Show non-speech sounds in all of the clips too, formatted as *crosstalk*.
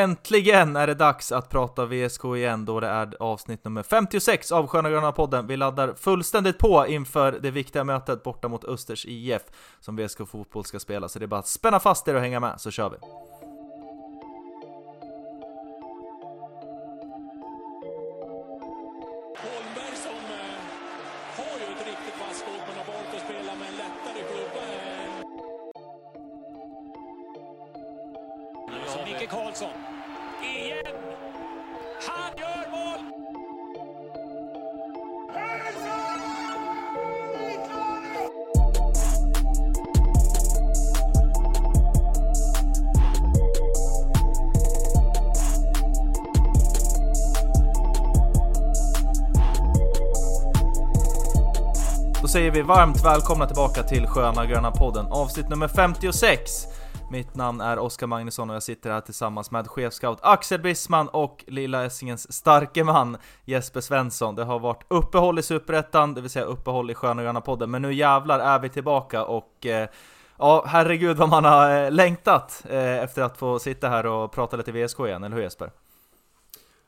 äntligen är det dags att prata VSK igen då det är avsnitt nummer 56 av Sköna Gröna podden. Vi laddar fullständigt på inför det viktiga mötet borta mot Östers IF som VSK Fotboll ska spela, så det är bara att spänna fast er och hänga med så kör vi. Vi varmt välkomna tillbaka till Sköna Gröna podden, avsnitt nummer 56. Mitt namn är Oskar Magnusson och jag sitter här tillsammans med chefscout Axel Brisman och Lilla Essingens starke man Jesper Svensson. Det har varit uppehåll i Superettan, det vill säga uppehåll i Sköna Gröna podden, men nu jävlar är vi tillbaka och eh, Ja, herregud vad man har eh, längtat eh, efter att få sitta här och prata lite VSK igen, eller hur Jesper?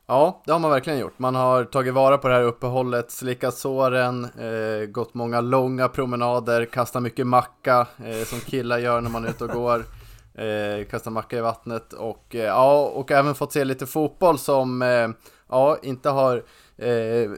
Ja, det har man verkligen gjort. Man har tagit vara på det här uppehållet, slickat såren, eh, gått många långa promenader, kastat mycket macka eh, som killar gör när man är ute och går. Eh, kastar macka i vattnet och, eh, ja, och även fått se lite fotboll som eh, ja, inte har eh,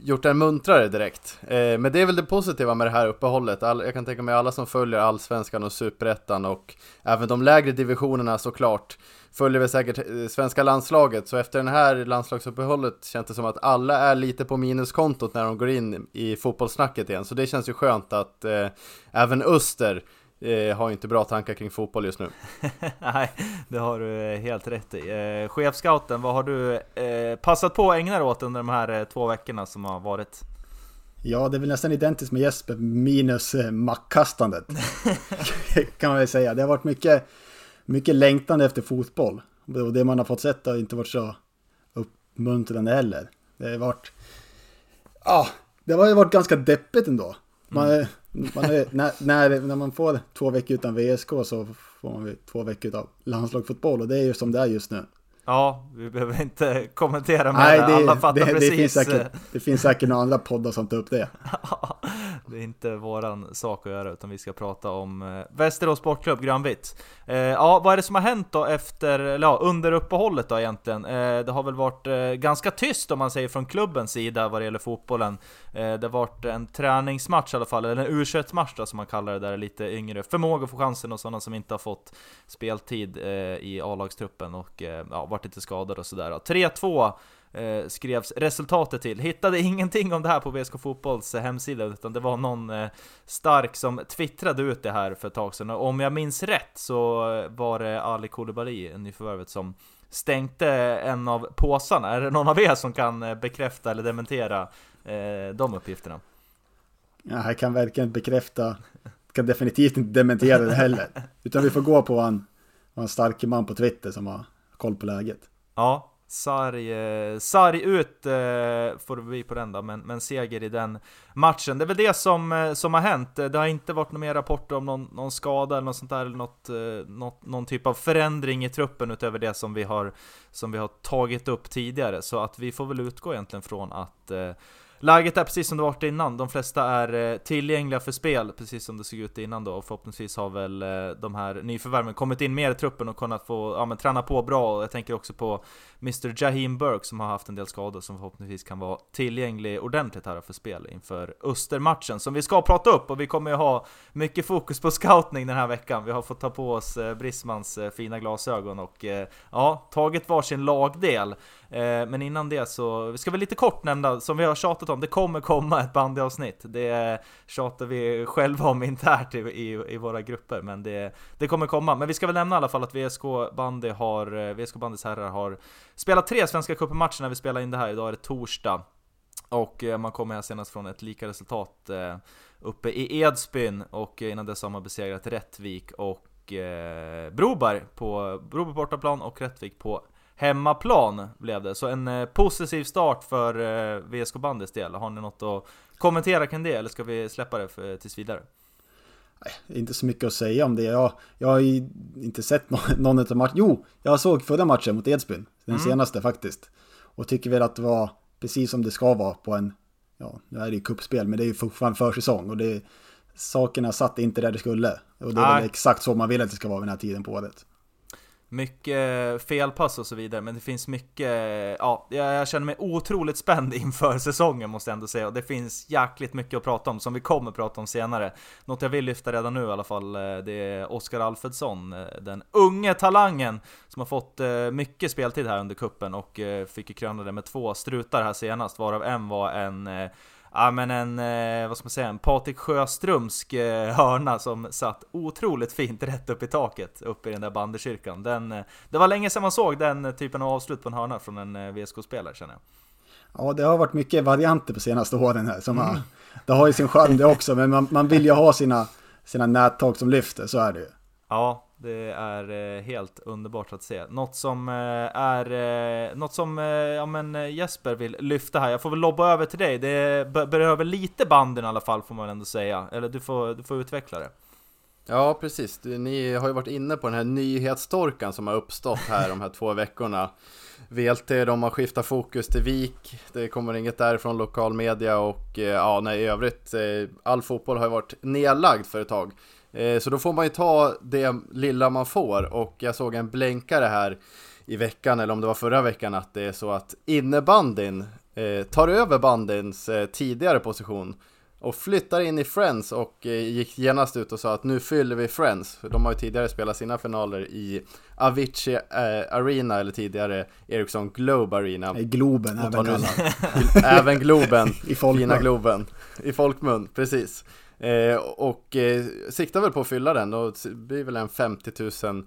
gjort en muntrare direkt. Eh, men det är väl det positiva med det här uppehållet. All, jag kan tänka mig alla som följer allsvenskan och superettan och även de lägre divisionerna såklart följer väl säkert eh, svenska landslaget, så efter det här landslagsuppehållet känns det som att alla är lite på minuskontot när de går in i fotbollssnacket igen, så det känns ju skönt att eh, även Öster eh, har inte bra tankar kring fotboll just nu. *laughs* Nej, det har du eh, helt rätt i. Eh, chefscouten, vad har du eh, passat på att ägna dig åt under de här två veckorna som har varit? Ja, det är väl nästan identiskt med Jesper, minus eh, mackkastandet. *laughs* kan man väl säga. Det har varit mycket mycket längtan efter fotboll. Och det man har fått sett har inte varit så uppmuntrande heller. Det har varit... Ja, det har ju varit ganska deppigt ändå. Man, mm man är, när, när, när man får två veckor utan VSK så får man två veckor av landslagsfotboll och det är ju som det är just nu. Ja, vi behöver inte kommentera mer, Nej, det, alla fattar det, precis. Det finns, säkert, det finns säkert några andra poddar som tar upp det. *laughs* det är inte våran sak att göra, utan vi ska prata om eh, Västerås Sportklubb, grönvitt. Eh, ja, vad är det som har hänt då efter, eller ja, under uppehållet då egentligen? Eh, det har väl varit eh, ganska tyst om man säger från klubbens sida vad det gäller fotbollen. Det har varit en träningsmatch i alla fall, eller en u match då som man kallar det, där lite yngre förmåga att få chansen och sådana som inte har fått speltid i A-lagstruppen och ja, varit lite skadade och sådär. 3-2 eh, skrevs resultatet till. Hittade ingenting om det här på VSK Fotbolls eh, hemsida, utan det var någon eh, stark som twittrade ut det här för ett tag sedan. Och om jag minns rätt så eh, var det Ali Koulibaly, nyförvärvet, som stänkte en av påsarna. Är det någon av er som kan eh, bekräfta eller dementera eh, de uppgifterna? Ja, jag kan verkligen bekräfta, kan definitivt inte dementera det heller. Utan vi får gå på en, en stark man på Twitter som har koll på läget. Ja, sarg, eh, sarg ut eh, får det bli på den då, men, men seger i den matchen. Det är väl det som, eh, som har hänt. Det har inte varit några mer rapporter om någon, någon skada eller något sånt där, eller något, något, någon typ av förändring i truppen utöver det som vi, har, som vi har tagit upp tidigare. Så att vi får väl utgå egentligen från att Läget är precis som det varit innan, de flesta är eh, tillgängliga för spel, precis som det såg ut innan då. Och förhoppningsvis har väl eh, de här nyförvärven kommit in mer i truppen och kunnat få ja, men, träna på bra. Jag tänker också på Mr Jaheem Burke som har haft en del skador som förhoppningsvis kan vara tillgänglig ordentligt här för spel inför Östermatchen som vi ska prata upp och vi kommer ju ha mycket fokus på scoutning den här veckan. Vi har fått ta på oss eh, Brismans fina glasögon och ja, tagit varsin lagdel. Eh, men innan det så, vi ska väl lite kort nämna, som vi har tjatat om, det kommer komma ett bandyavsnitt. Det tjatar vi själva om internt i, i, i, våra grupper, men det, det kommer komma. Men vi ska väl nämna i alla fall att VSK Bandy har, eh, VSK Bandys herrar har spelat tre Svenska cupen-matcher när vi spelar in det här. Idag är det torsdag. Och eh, man kommer här senast från ett lika resultat uppe i Edsbyn och innan dess har man besegrat Rättvik och Broberg på Broberg bortaplan och Rättvik på hemmaplan blev det. Så en eh, positiv start för eh, VSK Bandys del. Har ni något att kommentera kring det eller ska vi släppa det för, tills vidare? Nej, inte så mycket att säga om det. Jag, jag har inte sett någon, någon av matcherna. Jo, jag såg förra matchen mot Edsbyn. Den mm. senaste faktiskt. Och tycker väl att det var precis som det ska vara på en, ja, nu är det ju kuppspel, men det är ju fortfarande försäsong. Och det, sakerna satt inte där det skulle. Och det är väl exakt så man vill att det ska vara vid den här tiden på året mycket felpass och så vidare, men det finns mycket, ja, jag känner mig otroligt spänd *laughs* inför säsongen måste jag ändå säga, och det finns jäkligt mycket att prata om som vi kommer prata om senare. Något jag vill lyfta redan nu i alla fall, eh, det är Oskar Alfredsson, eh, den unge talangen som har fått eh, mycket speltid här under kuppen och fick ju kröna det med två strutar här senast, varav en var en ja men en, eh, vad ska man säga, en Patrik Sjöströmsk eh, hörna som satt otroligt fint rätt upp i taket, uppe i den där bandykyrkan. Den, eh, det var länge sedan man såg den typen av avslut på en hörna från en VSK-spelare känner jag. Ja, det har varit mycket varianter på senaste åren här. Som mm. har, det har ju sin charm det också, men man, man vill ju ha sina, sina nättag som lyfter, så är det ju. Ja, det är eh, helt underbart att se. Något som eh, är, eh, något som ja, men Jesper vill lyfta här. Jag får väl lobba över till dig. Det behöver lite banden i alla fall får man ändå säga. Eller du får, du får utveckla det. Ja, precis. Ni har ju varit inne på den här nyhetstorkan som har uppstått här de här två veckorna. VLT, de har skiftat fokus till VIK. Det kommer inget därifrån lokal media och ja, nej, i övrigt, all fotboll har ju varit nedlagd för ett tag. Eh, så då får man ju ta det lilla man får och jag såg en blänkare här i veckan, eller om det var förra veckan, att det är så att innebandyn eh, tar över bandins eh, tidigare position och flyttar in i Friends och gick genast ut och sa att nu fyller vi Friends. De har ju tidigare spelat sina finaler i Avicii Arena eller tidigare Ericsson Globe Arena. I Globen även *laughs* Även Globen, *laughs* I fina Globen. I folkmun, precis. Eh, och eh, siktar väl på att fylla den och det blir väl en 50 000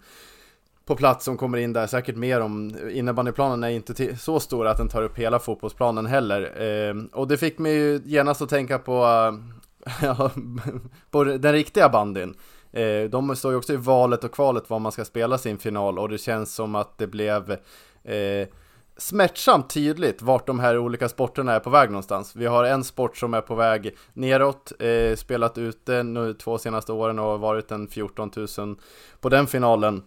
på plats som kommer in där, säkert mer om innebandyplanen är inte så stor att den tar upp hela fotbollsplanen heller. Eh, och det fick mig ju genast att tänka på, *laughs* äh, på den riktiga bandyn. Eh, de står ju också i valet och kvalet var man ska spela sin final och det känns som att det blev eh, smärtsamt tydligt vart de här olika sporterna är på väg någonstans. Vi har en sport som är på väg neråt, eh, spelat ute nu två senaste åren och varit en 14 000 på den finalen.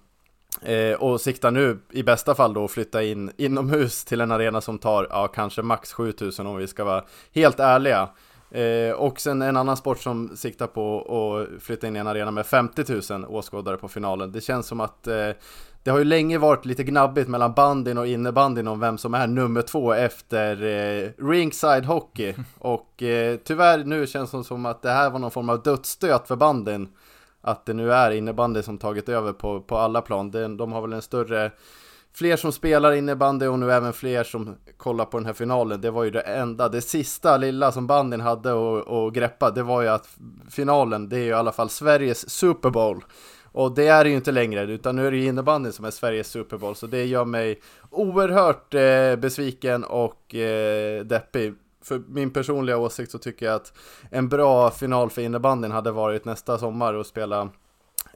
Eh, och siktar nu i bästa fall då att flytta in inomhus till en arena som tar, ja kanske max 7000 om vi ska vara helt ärliga. Eh, och sen en annan sport som siktar på att flytta in i en arena med 50 000 åskådare på finalen. Det känns som att eh, det har ju länge varit lite gnabbigt mellan bandin och innebandyn om vem som är nummer två efter eh, ringside hockey. *laughs* Och eh, tyvärr nu känns det som att det här var någon form av dödsstöt för bandin. Att det nu är innebandy som tagit över på, på alla plan. De, de har väl en större fler som spelar innebandy och nu även fler som kollar på den här finalen. Det var ju det enda, det sista lilla som bandin hade att greppa, det var ju att finalen, det är ju i alla fall Sveriges Super Bowl. Och det är det ju inte längre, utan nu är det ju innebandyn som är Sveriges Super Bowl, så det gör mig oerhört eh, besviken och eh, deppig. För min personliga åsikt så tycker jag att en bra final för innebandyn hade varit nästa sommar och spela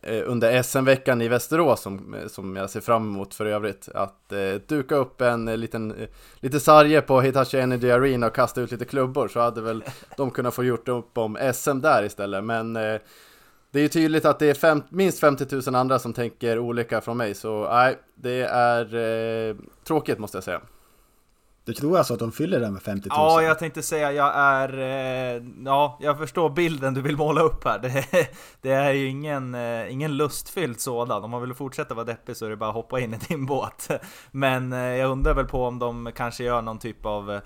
eh, under SM-veckan i Västerås som, eh, som jag ser fram emot för övrigt. Att eh, duka upp en eh, liten, eh, lite sarge på Hitachi Energy Arena och kasta ut lite klubbor så hade väl de kunnat få gjort upp om SM där istället. Men eh, det är ju tydligt att det är fem, minst 50 000 andra som tänker olika från mig, så nej, det är eh, tråkigt måste jag säga. Du tror alltså att de fyller det med 50 000? Ja, jag tänkte säga jag är... Eh, ja, jag förstår bilden du vill måla upp här. *laughs* Det, det är ju ingen, eh, ingen lustfylld sådan. Om man vill fortsätta vara deppig så är det bara att hoppa in i din båt. *laughs* Men eh, jag undrar väl på om de kanske gör någon typ av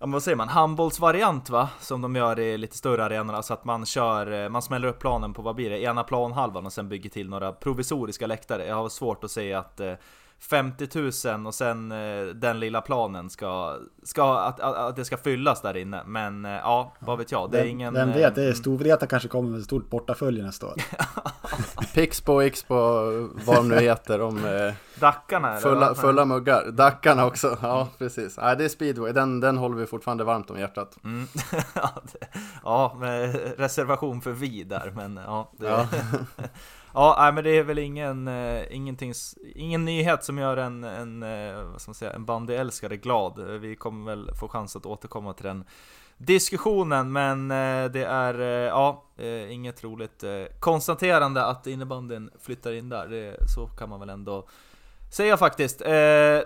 Ja men vad säger man, handbollsvariant va? Som de gör i lite större arenorna så att man kör, eh, man smäller upp planen på vad blir det? Ena planhalvan och sen bygger till några provisoriska läktare. Jag har svårt att säga att eh, 50 000 och sen eh, den lilla planen ska, ska att, att, att, det ska fyllas där inne. Men eh, ja, vad vet jag. Det är vem, ingen... Vem vet, det är eh, Storvreta kanske kommer med ett stort bortafölje nästa år. *laughs* Pixbo, Xbo, vad de nu heter. De, eh, Dackarna fulla, fulla muggar. Dackarna också, ja precis. Nej, det är speedway, den, den håller vi fortfarande varmt om hjärtat. Mm. *laughs* ja, med reservation för vi där, men ja. Det... ja. *laughs* Ja, nej, men det är väl ingen, eh, ingenting, ingen nyhet som gör en, en, eh, vad ska man säga, en bandyälskare glad. Vi kommer väl få chans att återkomma till den diskussionen, men eh, det är, eh, ja, eh, inget roligt konstaterande att innebandyn flyttar in där, det, så kan man väl ändå Säger jag faktiskt. Eh,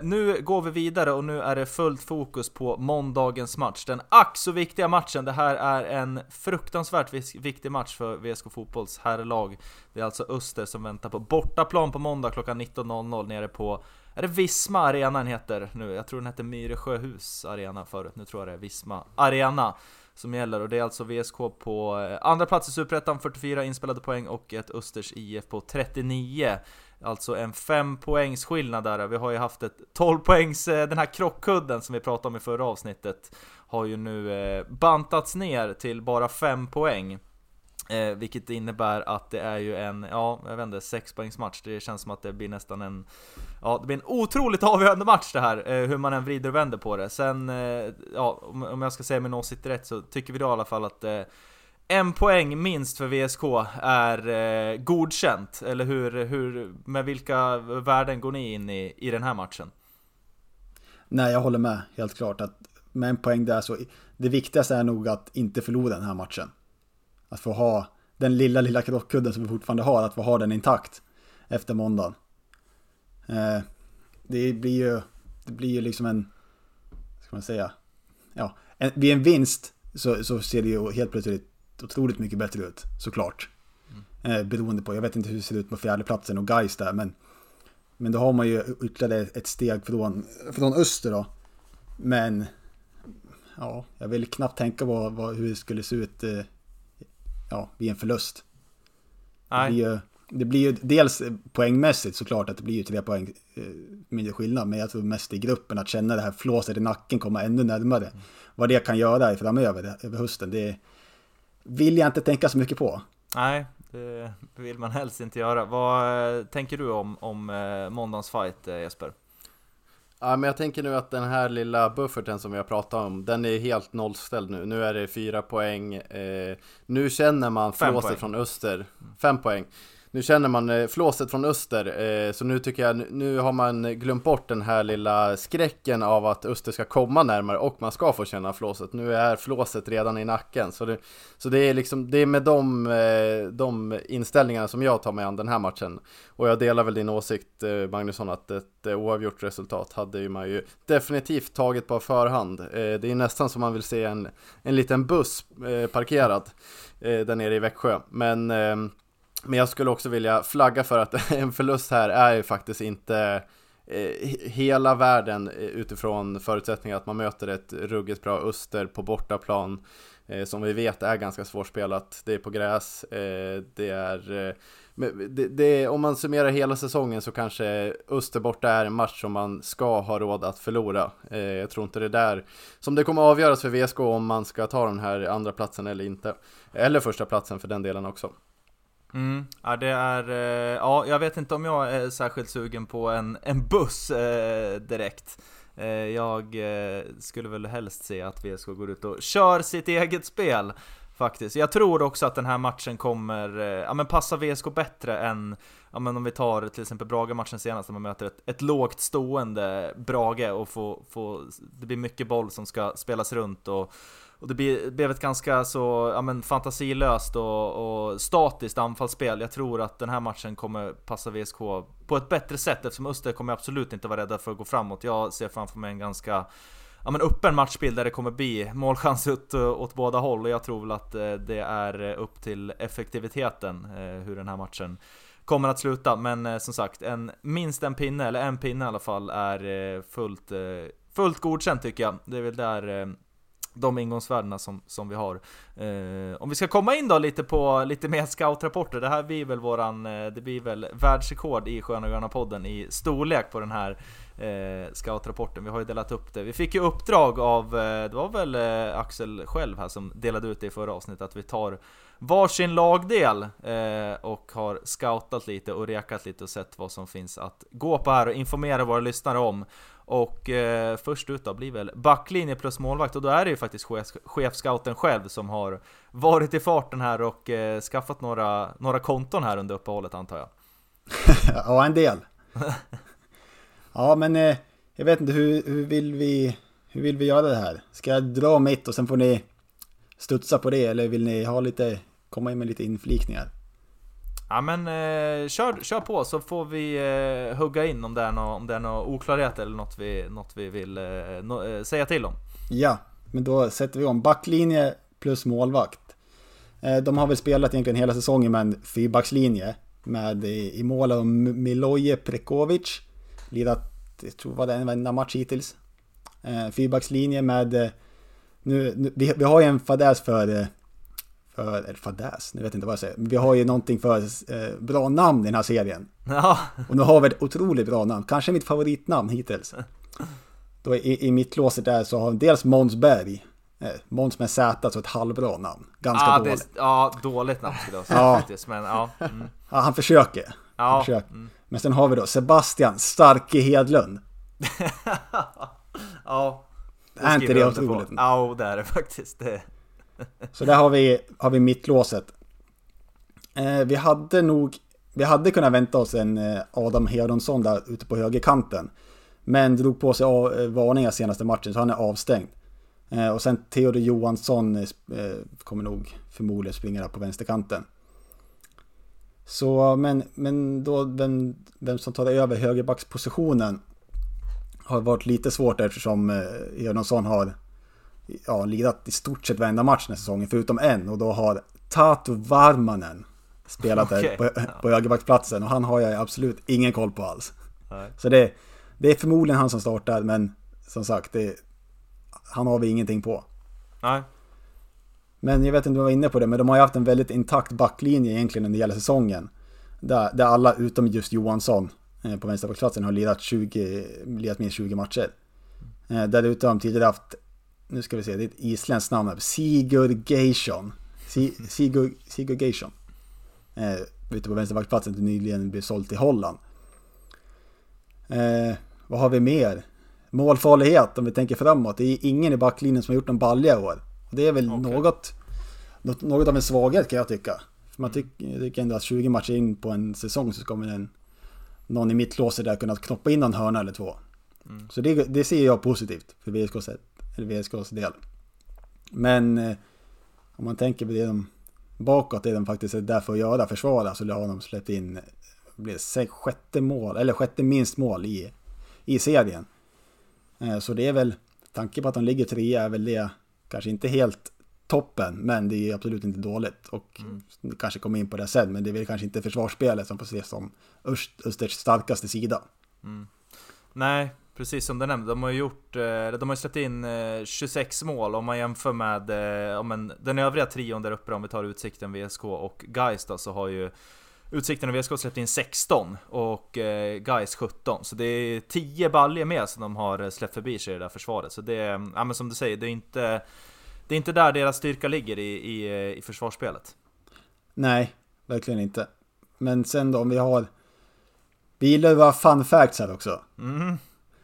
nu går vi vidare och nu är det fullt fokus på måndagens match. Den ack så viktiga matchen. Det här är en fruktansvärt viktig match för VSK Fotbolls herrlag. Det är alltså Öster som väntar på bortaplan på måndag klockan 19.00 nere på är det Visma Arena den heter nu? Jag tror den hette Myresjöhus Arena förut, nu tror jag det är Visma Arena som gäller och det är alltså VSK på eh, andra plats i Superettan, 44 inspelade poäng och ett Östers IF på 39 Alltså en 5 poängs skillnad där. Vi har ju haft ett 12 poängs, eh, den här krockkudden som vi pratade om i förra avsnittet har ju nu eh, bantats ner till bara 5 poäng. Eh, vilket innebär att det är ju en, ja, jag vet inte, sexpoängsmatch. Det känns som att det blir nästan en, ja, det blir en otroligt avgörande match det här, eh, hur man än vrider och vänder på det. Sen, eh, ja, om, om jag ska säga min åsikt rätt så tycker vi då i alla fall att eh, en poäng minst för VSK är eh, godkänt, eller hur, hur, med vilka värden går ni in i, i den här matchen? Nej, jag håller med helt klart att med en poäng där så det viktigaste är nog att inte förlora den här matchen. Att få ha den lilla, lilla krockkudden som vi fortfarande har, att få ha den intakt efter måndagen. Eh, det blir ju, det blir ju liksom en, ska man säga, ja, en, vid en vinst så, så ser det ju helt plötsligt otroligt mycket bättre ut, såklart. Mm. Eh, beroende på, jag vet inte hur det ser ut på fjärdeplatsen och Gais där, men, men då har man ju ytterligare ett steg från, från öster då. Men, ja, jag vill knappt tänka på vad, hur det skulle se ut eh, ja, vid en förlust. Nej. Det blir, ju, det blir ju dels poängmässigt såklart att det blir ju tre poäng eh, mindre skillnad, men jag tror mest i gruppen att känna det här flåset i nacken komma ännu närmare. Mm. Vad det kan göra framöver, över hösten, det, vill jag inte tänka så mycket på. Nej, det vill man helst inte göra. Vad eh, tänker du om, om eh, måndagens fight eh, Jesper? Ja, men jag tänker nu att den här lilla bufferten som vi har pratat om, den är helt nollställd nu. Nu är det fyra poäng. Eh, nu känner man flåset från öster. Fem poäng. Nu känner man eh, flåset från öster, eh, så nu tycker jag, nu har man glömt bort den här lilla skräcken av att öster ska komma närmare och man ska få känna flåset. Nu är flåset redan i nacken, så det, så det är liksom, det är med de, eh, de inställningarna som jag tar mig an den här matchen. Och jag delar väl din åsikt eh, Magnusson att ett eh, oavgjort resultat hade ju man ju definitivt tagit på förhand. Eh, det är nästan som man vill se en, en liten buss parkerad där nere i Växjö. Men ehm, men jag skulle också vilja flagga för att *laughs* en förlust här är ju faktiskt inte eh, hela världen eh, utifrån förutsättningar att man möter ett ruggigt bra Öster på bortaplan eh, som vi vet är ganska svårspelat. Det är på gräs, det är det, det, om man summerar hela säsongen så kanske Öster borta är en match som man ska ha råd att förlora. jag tror inte det är där som det kommer avgöras för VSK om man ska ta den här andra platsen eller inte. Eller första platsen för den delen också. Mm, ja det är, eh, ja jag vet inte om jag är särskilt sugen på en, en buss eh, direkt. Eh, jag eh, skulle väl helst se att VSK går ut och kör sitt eget spel. Faktiskt. Jag tror också att den här matchen kommer eh, ja, men passa VSK bättre än ja, men om vi tar till exempel Brage-matchen senast, när man möter ett, ett lågt stående Brage och får, får, det blir mycket boll som ska spelas runt och och det blev ett ganska så, ja men fantasilöst och, och statiskt anfallsspel. Jag tror att den här matchen kommer passa VSK på ett bättre sätt eftersom Öster kommer absolut inte vara rädda för att gå framåt. Jag ser framför mig en ganska ja, men öppen matchbild där det kommer bli målchans åt, åt båda håll och jag tror väl att eh, det är upp till effektiviteten eh, hur den här matchen kommer att sluta. Men eh, som sagt, en, minst en pinne, eller en pinne i alla fall, är fullt, fullt godkänt tycker jag. Det är väl där de ingångsvärdena som, som vi har. Eh, om vi ska komma in då lite på lite mer scoutrapporter, det här blir väl våran, eh, det blir väl världsrekord i Sköna Gröna podden i storlek på den här eh, scoutrapporten. Vi har ju delat upp det. Vi fick ju uppdrag av, eh, det var väl eh, Axel själv här som delade ut det i förra avsnittet, att vi tar varsin lagdel eh, och har scoutat lite och rekat lite och sett vad som finns att gå på här och informera våra lyssnare om. Och eh, först ut då blir väl backlinje plus målvakt och då är det ju faktiskt chef, chefscouten själv som har varit i farten här och eh, skaffat några, några konton här under uppehållet antar jag. *laughs* ja, en del. *laughs* ja, men eh, jag vet inte hur, hur, vill vi, hur vill vi göra det här? Ska jag dra mitt och sen får ni studsa på det eller vill ni ha lite, komma in med lite inflikningar? Ja men eh, kör, kör på så får vi eh, hugga in om det är är någon oklarhet eller något vi, något vi vill eh, no, eh, säga till om. Ja, men då sätter vi om backlinje plus målvakt. Eh, de har väl spelat egentligen hela säsongen med en fyrbackslinje. Med i, i mål av Miloje Prekovic. Lirat, jag tror var det en enda match hittills. Eh, fyrbackslinje med... Nu, nu, vi, vi har ju en fadäs för... För eller fadäs, nu vet jag inte vad jag säger. Vi har ju någonting för eh, bra namn i den här serien. Ja. Och nu har vi ett otroligt bra namn. Kanske mitt favoritnamn hittills. Då i, i mittlåset där så har vi dels Måns Berg. Eh, Måns med Z, så ett halvbra namn. Ganska ja, dåligt. Det, ja, dåligt namn skulle jag säga Ja. faktiskt. Men ja. Mm. Ja, han försöker. Ja. försöker. Mm. Men sen har vi då Sebastian Starke Hedlund. *laughs* ja. Är inte det otroligt? Ja, det är det faktiskt. Det. *laughs* Så där har vi, har vi mittlåset. Eh, vi hade nog, vi hade kunnat vänta oss en eh, Adam Hedonsson där ute på högerkanten. Men drog på sig av, eh, varningar senaste matchen så han är avstängd. Eh, och sen Theodor Johansson eh, eh, kommer nog förmodligen springa där på vänsterkanten. Så, men, men då vem, vem som tar över högerbackspositionen har varit lite svårt eftersom eh, Hedonsson har ja, lirat i stort sett varenda match den här säsongen förutom en och då har Tatu Varmanen spelat Okej, där på, på högerbacksplatsen och han har jag absolut ingen koll på alls. Nej. Så det, det är förmodligen han som startar men som sagt, det, han har vi ingenting på. Nej. Men jag vet inte om du var inne på det, men de har ju haft en väldigt intakt backlinje egentligen under hela säsongen. Där, där alla utom just Johansson eh, på vänsterbacksplatsen har lirat, 20, lirat minst 20 matcher. Eh, där de tidigare haft, nu ska vi se, det är ett isländskt namn här, Sigurd Geisson. Si, Sigurd, Sigurd Geisson. Eh, ute på vänsterbacksplatsen till nyligen blev såld till Holland. Eh, vad har vi mer? Målfarlighet om vi tänker framåt. Det är ingen i backlinjen som har gjort någon balja i år. Det är väl Okej. något, något, något av en svaghet kan jag tycka. För man tycker, jag tycker ändå att 20 matcher in på en säsong så kommer en, någon i mittlåset där kunna knoppa in någon hörna eller två. Mm. Så det, det ser jag positivt för VSKs, eller VSKs del. Men eh, om man tänker på det de bakåt, det de faktiskt är där för att göra, försvara, så har de släppt in blir sjätte mål, eller sjätte minst mål i, i serien. Eh, Så det är väl, tanke på att de ligger trea är väl det kanske inte helt toppen, men det är absolut inte dåligt. Och det kanske kommer in på det sen, men det är väl kanske inte försvarsspelet som får ses som Öst- Östers starkaste sida. Nej, precis som du nämnde. De har ju gjort, eh, de har släppt in eh, 26 mål om man jämför med eh, om en, den övriga trion där uppe om vi tar Utsikten, VSK och Gais då, så har ju Utsikten och VSK släppt in 16 och eh, Gais 17. Så det är 10 baljer med som de har eh, släppt förbi sig i det där försvaret. Så det är, ja men som du säger, det är inte det är inte där deras styrka ligger i, i, eh, i försvarsspelet. Nej, verkligen inte. Men sen då om vi har... Vi gillar ju våra fun facts här också. Mm.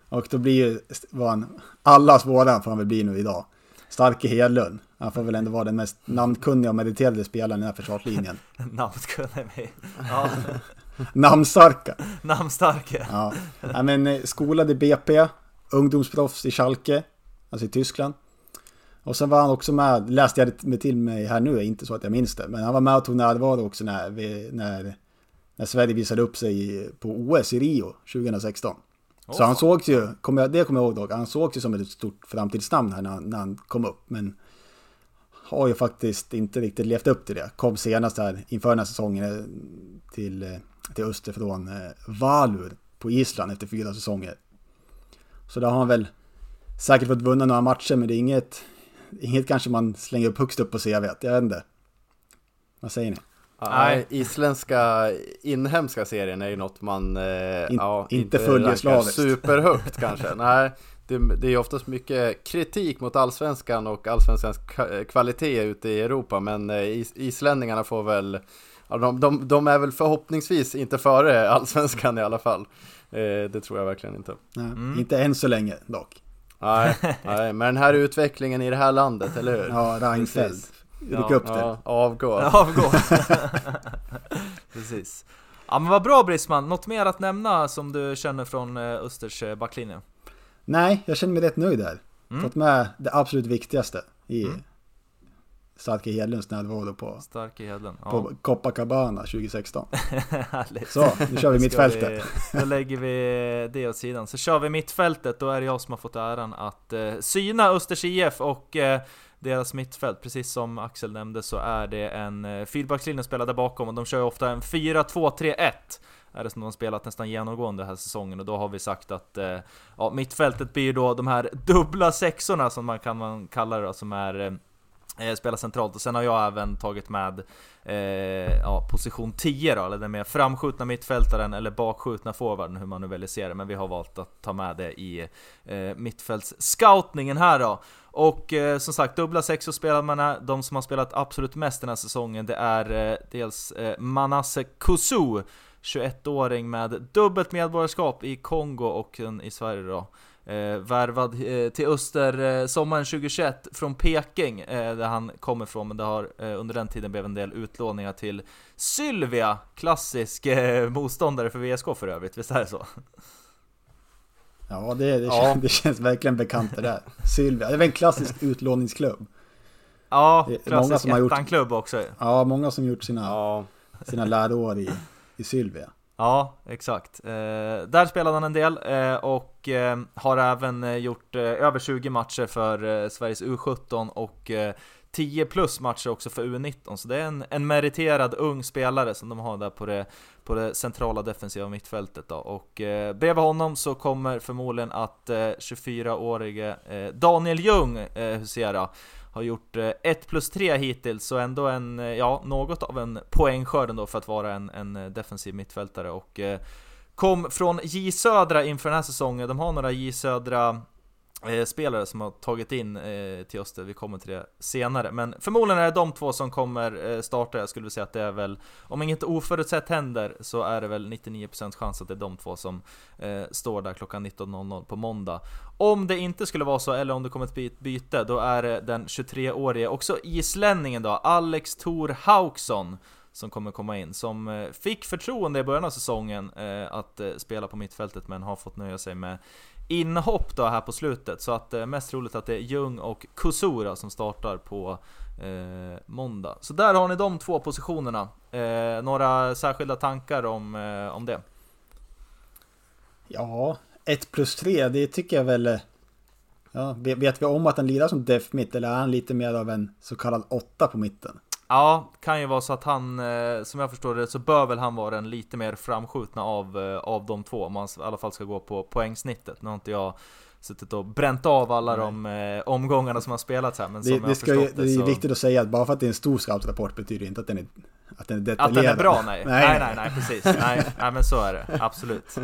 Och då blir ju han, allas våran får han väl bli nu idag. Starke Hedlund. Han får väl ändå vara den mest namnkunniga och meriterade spelaren i den här försvarslinjen. *laughs* Vi. Ja, *laughs* Namnstarka. namnstarke. Ja. ja men eh, skolad i BP. Ungdomsproffs i Schalke. Alltså i Tyskland. Och sen var han också med, läste jag det till mig här nu, inte så att jag minns det. Men han var med och tog närvaro också när, vi, när, när Sverige visade upp sig på OS i Rio 2016. Så han sågs ju, kommer jag, det kommer jag ihåg dock, han sågs ju som ett stort framtidsnamn här när, han- när han kom upp. Men har ju faktiskt inte riktigt levt upp till det. Kom senast här inför den här säsongen eh, till, eh, till öster från eh, Valur på Island efter fyra säsonger. Så där har han väl säkert fått vunna några matcher men det är inget, inget kanske man slänger upp högst upp på CV. Jag vet inte. Vad säger ni? Nej. Isländska inhemska serien är ju något man eh, ja, inte följer rankar slaviskt. superhögt kanske. *laughs* Nej, det, det är ju oftast mycket kritik mot allsvenskan och allsvenskans ka- kvalitet ute i Europa. Men eh, is, islänningarna får väl, ja, de, de, de är väl förhoppningsvis inte före *laughs* allsvenskan i alla fall. Eh, det tror jag verkligen inte. Nej, Mm. Inte än så länge dock. Nej, *laughs* nej, men den här utvecklingen i det här landet, eller hur? Ja, Reinfeldt. Precis. Ryck Ja, upp det. Avgå. *laughs* Avgå. *laughs* Precis. Ja men vad bra Brisman, något mer att nämna som du känner från eh, Östers eh, backlinje? Nej, jag känner mig rätt nöjd där. Mm. Fått med det absolut viktigaste i Mm. Starke Hedlunds när det var då på, Starke Hedlund. Ja. på Copacabana 2016. *laughs* Härligt. Så, nu kör vi mittfältet. Vi, då lägger vi det åt sidan. Så kör vi mittfältet, då är det jag som har fått äran att eh, syna Östers IF och eh, deras mittfält. Precis som Axel nämnde så är det en feedbackslinje fyrbackslinje spelad där bakom och de kör ju ofta en 4-2-3-1 är det som de har spelat nästan genomgående den här säsongen och då har vi sagt att eh, ja, mittfältet blir då de här dubbla sexorna som man kan man kalla det då, som är eh, eh, spelar centralt och sen har jag även tagit med eh, ja, position 10 då, eller den mer framskjutna mittfältaren eller bakskjutna forwarden, hur man nu väljer se det, men vi har valt att ta med det i eh, mittfältsscoutningen här då. Och eh, som sagt, dubbla sexor spelar man här. De som har spelat absolut mest den här säsongen, det är eh, dels eh, Manasse Kusu, 21-åring med dubbelt medborgarskap i Kongo och i Sverige då. Eh, värvad eh, till Öster eh, sommaren 2021 från Peking, där han kommer ifrån, men det har under den tiden blev en del utlåningar till Sylvia, klassisk motståndare för VSK för övrigt, visst är det så? Ja, det, det, Ja. Känns, det känns verkligen bekant det där. Sylvia, det är väl en klassisk *laughs* utlåningsklubb. Ja, klassisk ettan-klubb också Ja, många som gjort sina, Ja, sina läroår i, i Sylvia. Ja, exakt. Eh, där spelade han en del eh, och eh, har även eh, gjort eh, över 20 matcher för eh, Sveriges U17 och eh, 10 plus matcher också för U19. Så det är en, en meriterad ung spelare som de har där på det, på det centrala defensiva mittfältet. Då. Och eh, bredvid honom så kommer förmodligen att eh, 24-årige eh, Daniel Ljung eh, husera har gjort eh, 1 plus 3 hittills, så ändå en, eh, ja, något av en poängskörd ändå för att vara en, en eh, defensiv mittfältare och kom från J Södra inför den här säsongen. De har några J Södra eh, spelare som har tagit in eh, till oss, vi kommer till det senare. Men förmodligen är det de två som kommer eh, starta, jag skulle säga att det är väl, om inget oförutsett händer, så är det väl 99% chans att det är de två som eh, står där klockan 19.00 på måndag. Om det inte skulle vara så, eller om det kommer ett byte, då är det den 23-årige, också islänningen då, Alex Thor Hauksson, som kommer komma in, som eh, fick förtroende i början av säsongen eh, att eh, spela på mittfältet, men har fått nöja sig med inhopp då här på slutet. Så att eh, mest troligt att det är Ljung och Kusura som startar på eh, måndag. Så där har ni de två positionerna. Eh, några särskilda tankar om, eh, om det? Ja, 1 plus 3, det tycker jag väl... Eh, ja, vet vi om att han lirar som def mitt eller är han lite mer av en så kallad 8 på mitten? Ja, kan ju vara så att han, eh, som jag förstår det, så bör väl han vara den lite mer framskjutna av, eh, av de två, om man i alla fall ska gå på poängsnittet. Nu har inte jag suttit och bränt av alla Nej. de eh, omgångarna som har spelats här, men som Det, jag det, ska ju, förstått det är det så... viktigt att säga att bara för att det är en stor scoutrapport betyder det inte att den är, att den är Att detaljerad. den är bra? Nej. *laughs* Nej, Nej, nej, nej, precis. Nej, nej, men så är det. Absolut.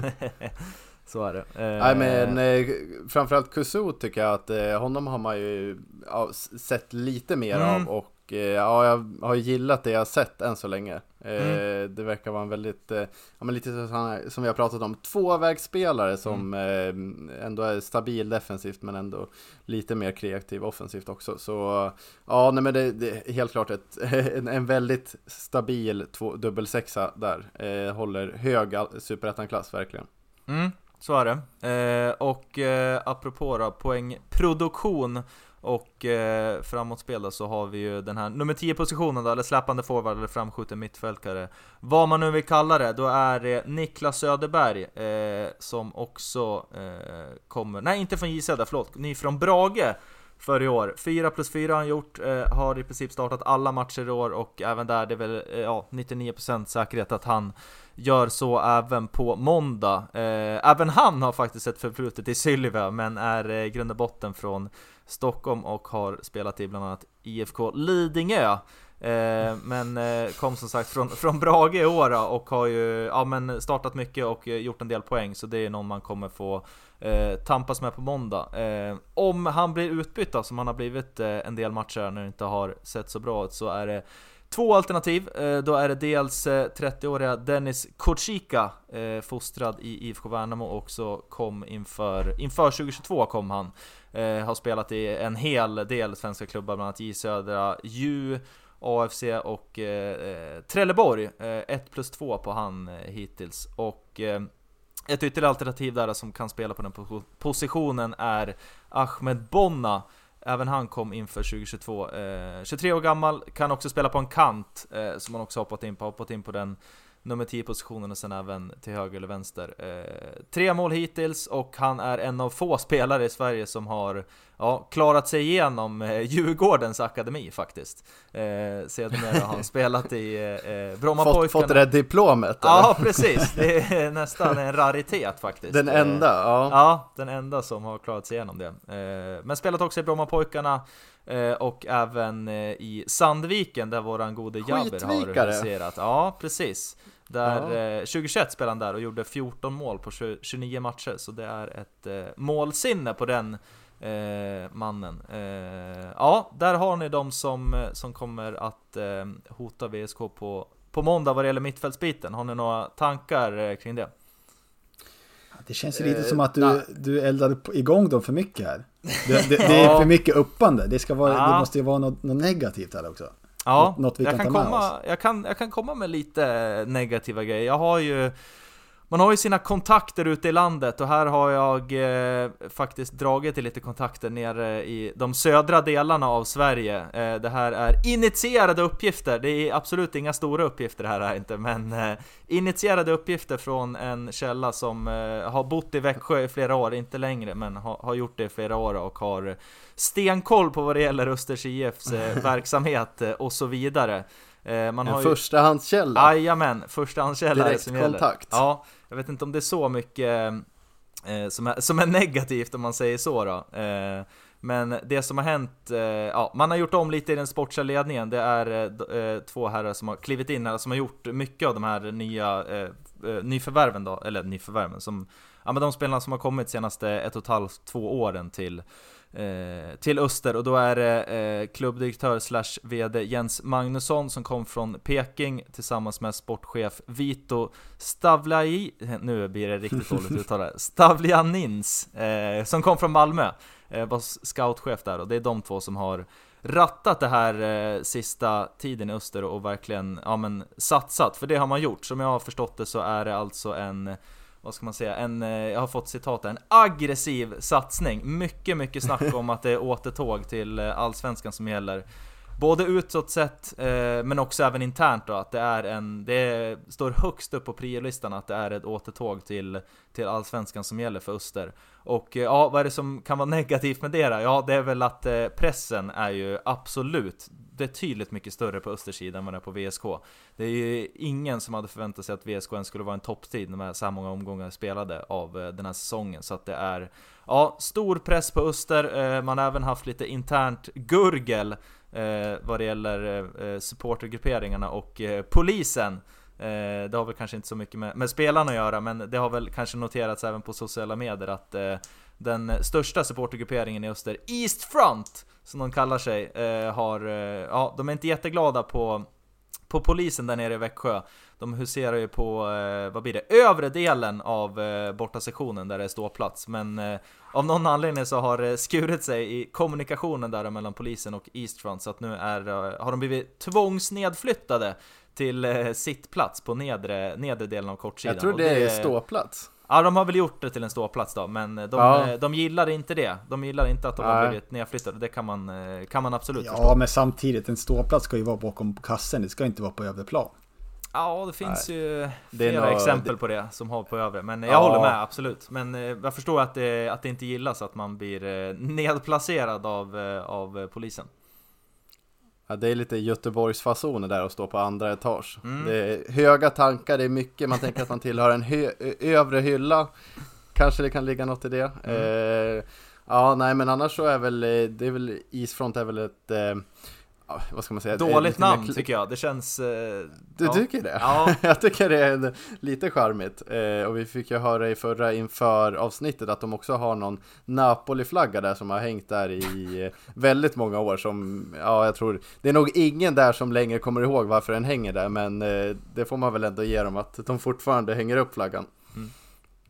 *laughs* så är det. Eh, Nej men eh, framförallt Kusu tycker jag att eh, honom har man ju ja, sett lite mer Mm. av och eh, ja, jag har gillat det jag har sett än så länge. Eh, Mm. Det verkar vara en väldigt, eh, ja men lite så här, som vi har pratat om, tvåvägsspelare som Mm. ändå är stabil defensivt men ändå lite mer kreativ offensivt också. Så ja, nej men det, det är helt klart ett, *laughs* en, en väldigt stabil två, dubbelsexa där. Håller hög superettan-klass verkligen. Mm, så är det. Eh, och eh, apropå då, poängproduktion och eh, framåtspel då, så har vi ju den här nummer 10 positionen då, eller släpande forward eller framskjuten mittfältare. Vad man nu vill kalla det, då är det Niklas Söderberg eh, som också eh, kommer, nej inte från JC förlåt, ny från Brage för i år. 4 plus 4 har han gjort, eh, har i princip startat alla matcher i år och även där det är väl eh, ja, 99% säkerhet att han gör så även på måndag. Eh, även han har faktiskt ett förflutet i Sylvia, men är eh, i grund och botten från Stockholm och har spelat i bland annat IFK Lidingö. Eh, men eh, kom som sagt från, *laughs* från Brage i år och har ju ja, men startat mycket och eh, gjort en del poäng, så det är någon man kommer få eh, tampas med på måndag. Om han blir utbytt då, som han har blivit en del matcher när det inte har sett så bra ut, så är det Två alternativ, eh, då är det dels eh, 30-åriga Dennis Kocika, eh, fostrad i IFK Värnamo också kom inför, inför 2022 kom han. Har spelat i en hel del svenska klubbar, bland annat J Södra, Ju, AFC och Trelleborg. 1 plus 2 på han hittills. Och ett ytterligare alternativ där som kan spela på den positionen är Ahmed Bonna även han kom inför 2022. 23 eh, år gammal, kan också spela på en kant, eh, som han också hoppat in på, hoppat in på den nummer 10 positionen och sen även till höger eller vänster. Eh, tre mål hittills och han är en av få spelare i Sverige som har ja, klarat sig igenom eh, Djurgårdens akademi faktiskt. Eh, sedermera har han *laughs* spelat i eh, Brommapojkarna. Fått, fått det där diplomet? Eller? Ja, precis. Det *laughs* är nästan en raritet faktiskt. Den enda? Ja. Ja, den enda som har klarat sig igenom det. Eh, men spelat också i Brommapojkarna. Eh, och även eh, i Sandviken där våran gode Jabber har huserat. Ja, precis. Där, ja. 2021 spelade han där och gjorde 14 mål på 29 matcher, så det är ett eh, målsinne på den eh, mannen. Eh, ja, där har ni de som, som kommer att eh, hota VSK på, på måndag vad det gäller mittfältsbiten. Har ni några tankar eh, kring det? Det känns ju lite som att du, du eldade igång dem för mycket här. Det, det, det är *laughs* för mycket uppande. Det, ska vara, ja. det måste ju vara något, något negativt här också. Ja, något vi jag, kan, kan komma, jag, kan, jag kan komma med lite negativa grejer. Jag har ju man har ju sina kontakter ute i landet och här har jag eh, faktiskt dragit till lite kontakter nere i de södra delarna av Sverige. Eh, det här är initierade uppgifter, det är absolut inga stora uppgifter det här är inte, men eh, initierade uppgifter från en källa som eh, har bott i Växjö i flera år, inte längre, men ha, har gjort det i flera år och har stenkoll på vad det gäller Östers IFs eh, verksamhet eh, och så vidare. Man en har ju... förstahandskälla? Jajamän, förstahandskälla Direkt som kontakt? Gäller. Ja, jag vet inte om det är så mycket eh, som, är, som är negativt om man säger så då. Eh, men det som har hänt, eh, ja, man har gjort om lite i den sportsliga ledningen. Det är eh, eh, två herrar som har klivit in här, som har gjort mycket av de här nya eh, nyförvärven då, eller nyförvärven som, ja men de spelarna som har kommit senaste ett och ett halvt, två åren till Eh, till Öster och då är det eh, klubbdirektör slash VD Jens Magnusson som kom från Peking tillsammans med sportchef Vito Stavlai, nu blir det riktigt dåligt uttalat, *laughs* Stavlianins eh, som kom från Malmö, eh, var scoutchef där och det är de två som har rattat det här eh, sista tiden i Öster och verkligen ja, men, satsat, för det har man gjort. Som jag har förstått det så är det alltså en vad ska man säga, en, eh, jag har fått citat en aggressiv satsning. Mycket, mycket snack om att det är återtåg till eh, Allsvenskan som gäller. Både utåt sett, eh, men också även internt då, att det är en, det står högst upp på priolistan att det är ett återtåg till, till Allsvenskan som gäller för Öster. Och eh, ja, vad är det som kan vara *laughs* negativt med det då? Ja, det är väl att eh, pressen är ju absolut betydligt mycket större på Östersidan än vad det är på VSK. Det är ju ingen som hade förväntat sig att VSK ens skulle vara en topptid med så här många omgångar spelade av eh, den här säsongen. Så att det är, ja, stor press på Öster. Man har även haft lite internt gurgel eh, vad det gäller eh, supportergrupperingarna och eh, polisen. Eh, det har väl kanske inte så mycket med, med spelarna att göra, men det har väl kanske noterats även på sociala medier att den största supportergrupperingen i Öster, East Front, som de kallar sig, eh, har, eh, ja, de är inte jätteglada på, på polisen där nere i Växjö. De huserar ju på, eh, vad blir det, övre delen av eh, bortasektionen där det är ståplats. Men eh, av någon anledning så har det skurit sig i kommunikationen där mellan polisen och Eastfront så att nu är, eh, har de blivit tvångsnedflyttade till eh, sittplats på nedre, nedre delen av kortsidan. Jag tror det, det är ståplats. Ja, de har väl gjort det till en ståplats då, men de, ja. de gillar inte det. De gillar inte att de Nej. har blivit nedflyttade, det kan man, eh, kan man absolut ja, förstå. Ja, men samtidigt, en ståplats ska ju vara bakom kassen, det ska inte vara på övre plan. Ja, det finns Nej. ju flera nog, exempel på det som har på övre, men jag ja. håller med absolut. Men eh, jag förstår att det, att det inte gillas att man blir eh, nedplacerad av, av polisen. Ja, det är lite Göteborgsfasoner där att stå på andra etage. Mm. Det är höga tankar, det är mycket, man tänker att man tillhör en övre hylla. Kanske det kan ligga något i det. Mm. Eh, ja, nej men annars så är väl, eh, det är väl Isfront är väl ett eh, vad ska man säga? Dåligt namn tycker jag, det känns... Eh, du ja. tycker det? Ja. *laughs* jag tycker det är lite charmigt. Eh, och vi fick ju höra i förra inför avsnittet att de också har någon Napoli-flagga där som har hängt där i eh, väldigt många år som, ja jag tror, det är nog ingen där som längre kommer ihåg varför den hänger där men eh, det får man väl ändå ge dem att de fortfarande hänger upp flaggan. Mm.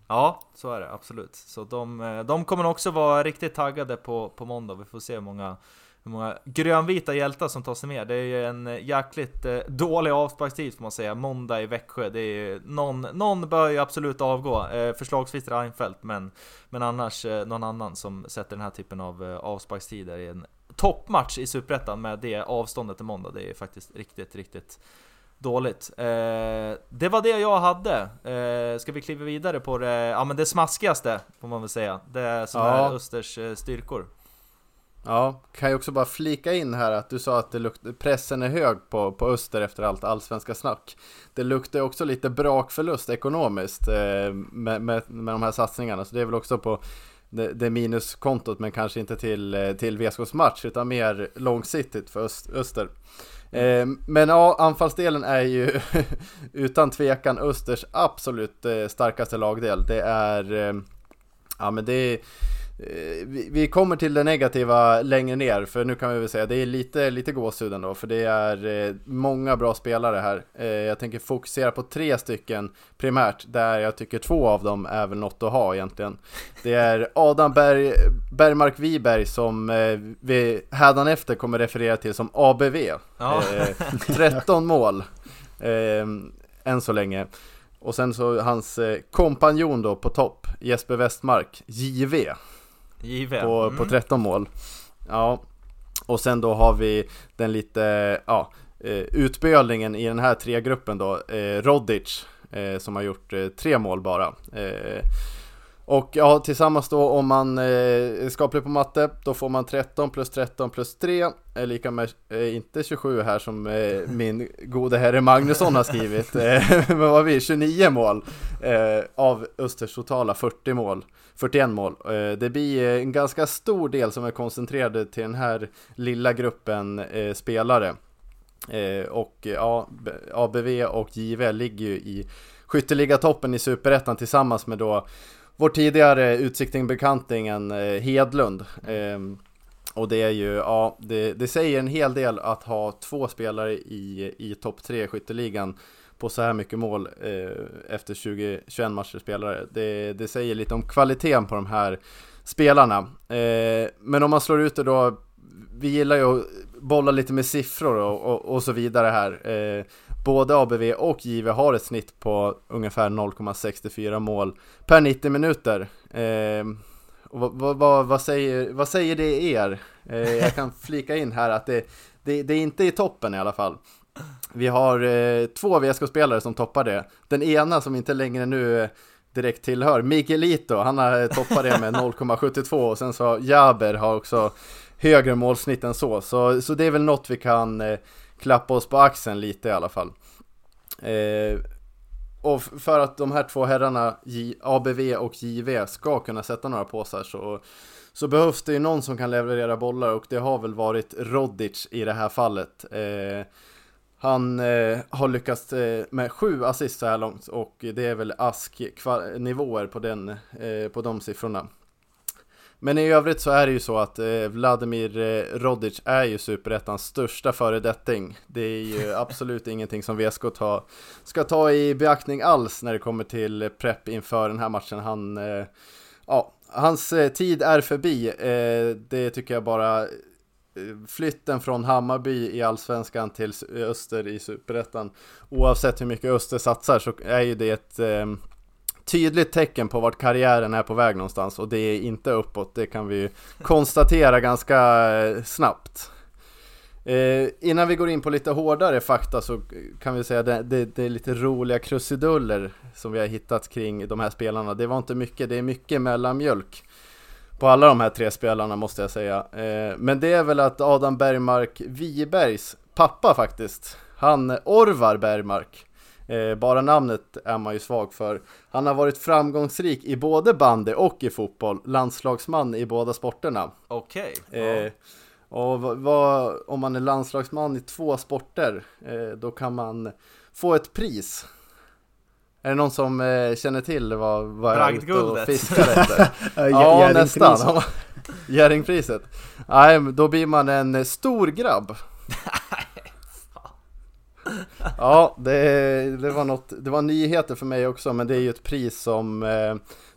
Ja, så är det absolut. Så de, eh, de kommer också vara riktigt taggade på, på måndag, vi får se hur många hur många grönvita hjältar som tar sig med. Det är ju en jäkligt eh, dålig avsparkstid får man säga. Måndag i Växjö. Det är någon, någon bör ju absolut avgå. Eh, förslagsvis Reinfeldt, men, men annars eh, någon annan som sätter den här typen av eh, avsparkstider i en toppmatch i Superettan med det avståndet till måndag. Det är faktiskt riktigt, riktigt dåligt. Eh, det var det jag hade. Eh, ska vi kliva vidare på det, ja men det smaskigaste får man väl säga. Det som ja. är Östers eh, styrkor. Ja, kan ju också bara flika in här att du sa att det lukt, pressen är hög på, på Öster efter allt allsvenska snack. Det luktar också lite brakförlust ekonomiskt eh, med, med, med de här satsningarna, så det är väl också på det, det minuskontot, men kanske inte till, eh, till VSKs match, utan mer långsiktigt för Öst, Öster. Eh, men ja, anfallsdelen är ju *laughs* utan tvekan Östers absolut eh, starkaste lagdel. Det är, eh, ja men det är vi kommer till det negativa längre ner, för nu kan vi väl säga det är lite, lite gåshud ändå, för det är eh, många bra spelare här. Eh, jag tänker fokusera på tre stycken primärt, där jag tycker två av dem är väl något att ha egentligen. Det är Adam Berg, Bergmark Wiberg som vi efter kommer referera till som ABV. Ja. 13 mål, än så länge. Och sen så hans kompanjon då på topp, Jesper Westmark, JV. Given. På, mm. på 13 mål. Ja, och sen då har vi den lite, ja, eh, utbölingen i den här tre-gruppen då, eh, Rodic, eh, som har gjort eh, tre mål bara. Eh, och ja, tillsammans då om man eh, skapar på matte, då får man 13 plus 13 plus 3 är lika med, inte 27 här som min gode herre Magnusson har skrivit, men *laughs* vad vi 29 mål av Östers totala 40 mål, 41 mål. Eh, det blir eh, en ganska stor del som är koncentrerade till den här lilla gruppen eh, spelare. och ja, ABV och JV ligger ju i skytteligatoppen i Superettan tillsammans med då vår tidigare utsikting-bekantingen Hedlund. Och det är ju, ja, det, det, säger en hel del att ha två spelare i, i topp tre skytteligan på så här mycket mål eh, efter 20, 21 matcher spelare. Det, det säger lite om kvaliteten på de här spelarna. Eh, men om man slår ut det då, vi gillar ju att bolla lite med siffror och, och, och så vidare här. Eh, Både ABV och JV har ett snitt på ungefär 0,64 mål per 90 minuter. Eh, och vad, vad, vad, säger, vad säger det er? Eh, jag kan flika in här att det, det, det är inte i toppen i alla fall. Vi har eh, två VSK-spelare som toppar det. Den ena som inte längre nu direkt tillhör Miguelito, han har toppat det med *laughs* 0,72 och sen så Jaber har också högre målsnitt än så. Så, så det är väl något vi kan eh, klappa oss på axeln lite i alla fall. Eh, och för att de här två herrarna, J, ABV och JV, ska kunna sätta några påsar så, så behövs det ju någon som kan leverera bollar och det har väl varit Rodic i det här fallet. Eh, han eh, har lyckats eh, med sju assist så här långt och det är väl ask-nivåer på, den, eh, på de siffrorna. Men i övrigt så är det ju så att eh, Vladimir eh, Rodic är ju superettans största föredetting. Det är ju *laughs* absolut ingenting som VSK ta, ska ta i beaktning alls när det kommer till prepp inför den här matchen. Han, eh, ja, hans tid är förbi. Det tycker jag bara flytten från Hammarby i Allsvenskan till Öster i Superettan Oavsett hur mycket Öster satsar så är ju det ett tydligt tecken på vart karriären är på väg någonstans och det är inte uppåt, det kan vi *laughs* konstatera ganska eh, snabbt. Eh, innan vi går in på lite hårdare fakta så kan vi säga att det, det, det, är lite roliga krusiduller som vi har hittat kring de här spelarna. Det var inte mycket, det är mycket mellanmjölk på alla de här tre spelarna måste jag säga. Eh, men det är väl att Adam Bergmark Wibergs pappa faktiskt, han Orvar Bergmark, Eh, bara namnet är man ju svag för. Han har varit framgångsrik i både bandy och i fotboll, landslagsman i båda sporterna. Okej. Okay. Eh, och vad, om man är landslagsman i två sporter, eh, då kan man få ett pris. Är det någon som eh, känner till vad, vad jag är ute och fiskar *laughs* efter? ja, nästan. *laughs* Jerringpriset. Nej, då blir man en stor grabb. *laughs* ja, det, det, var något, det var nyheter för mig också, men det är ju ett pris som eh,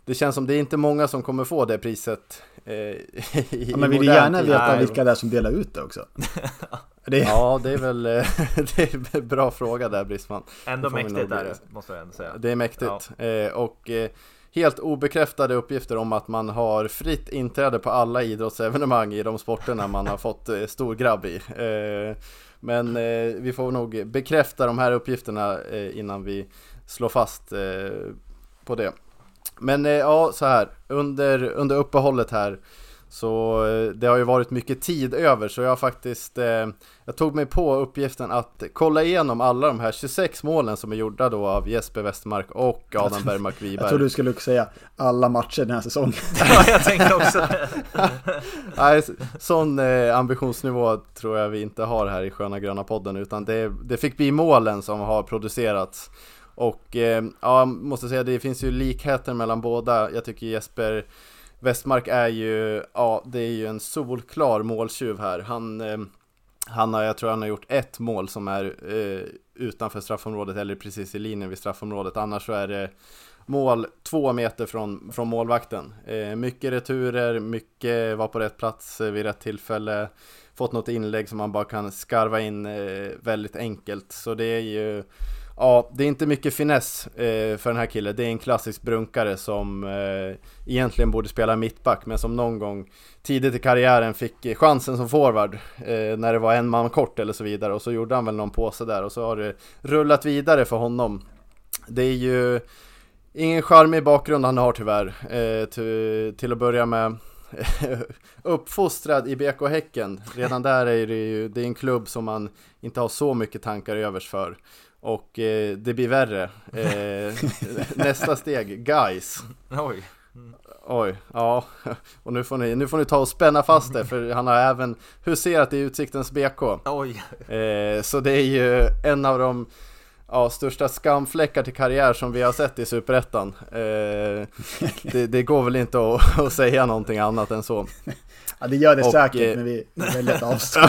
det känns som det är inte många som kommer få det priset i, ja, men vill du gärna veta Nej. vilka det är som delar ut det också? *laughs* det... Ja, det är väl *laughs* det är en bra fråga där Brisman. Ändå mäktigt är det, måste jag ändå säga. Det är mäktigt. Ja. och helt obekräftade uppgifter om att man har fritt inträde på alla idrottsevenemang i de sporterna man har fått stor grabb i. Men vi får nog bekräfta de här uppgifterna innan vi slår fast på det. Men eh, ja, så här. Under, under uppehållet här så eh, det har ju varit mycket tid över så jag har faktiskt eh, Jag tog mig på uppgiften att kolla igenom alla de här 26 målen som är gjorda då av Jesper Westmark och Adam Bergmark Wiberg. Jag trodde du skulle säga alla matcher den här säsongen. *laughs* Ja, jag tänkte också *laughs* Nej, sån eh, ambitionsnivå tror jag vi inte har här i Sköna Gröna podden utan det, det fick bli målen som har producerats och eh, ja, måste säga det finns ju likheter mellan båda. Jag tycker Jesper Westmark är ju, ja det är ju en solklar måltjuv här. Han, eh, han har, jag tror han har gjort ett mål som är eh, utanför straffområdet eller precis i linjen vid straffområdet. Annars så är det mål två meter från, från målvakten. Eh, mycket returer, mycket var på rätt plats eh, vid rätt tillfälle. Fått något inlägg som man bara kan skarva in eh, väldigt enkelt. Så det är ju Ja, det är inte mycket finess eh, för den här killen. Det är en klassisk brunkare som eh, egentligen borde spela mittback, men som någon gång tidigt i karriären fick chansen som forward eh, när det var en man kort eller så vidare. Och så gjorde han väl någon påse där och så har det rullat vidare för honom. Det är ju ingen charmig bakgrund han har tyvärr, eh, till, till att börja med. *laughs* uppfostrad i BK Häcken. Redan där är det ju, det är en klubb som man inte har så mycket tankar övers för. Och eh, det blir värre. Eh, *laughs* nästa steg, guys. Oj. Mm. Oj, ja. Och nu får, ni, nu får ni ta och spänna fast det för han har även huserat i Utsiktens BK. Oj. Eh, så det är ju en av de ja, största skamfläckar till karriär som vi har sett i Superettan. Eh, det, det, går väl inte att, att, säga någonting annat än så. Ja, det gör det och, säkert, eh, men vi väljer att *laughs* avstå.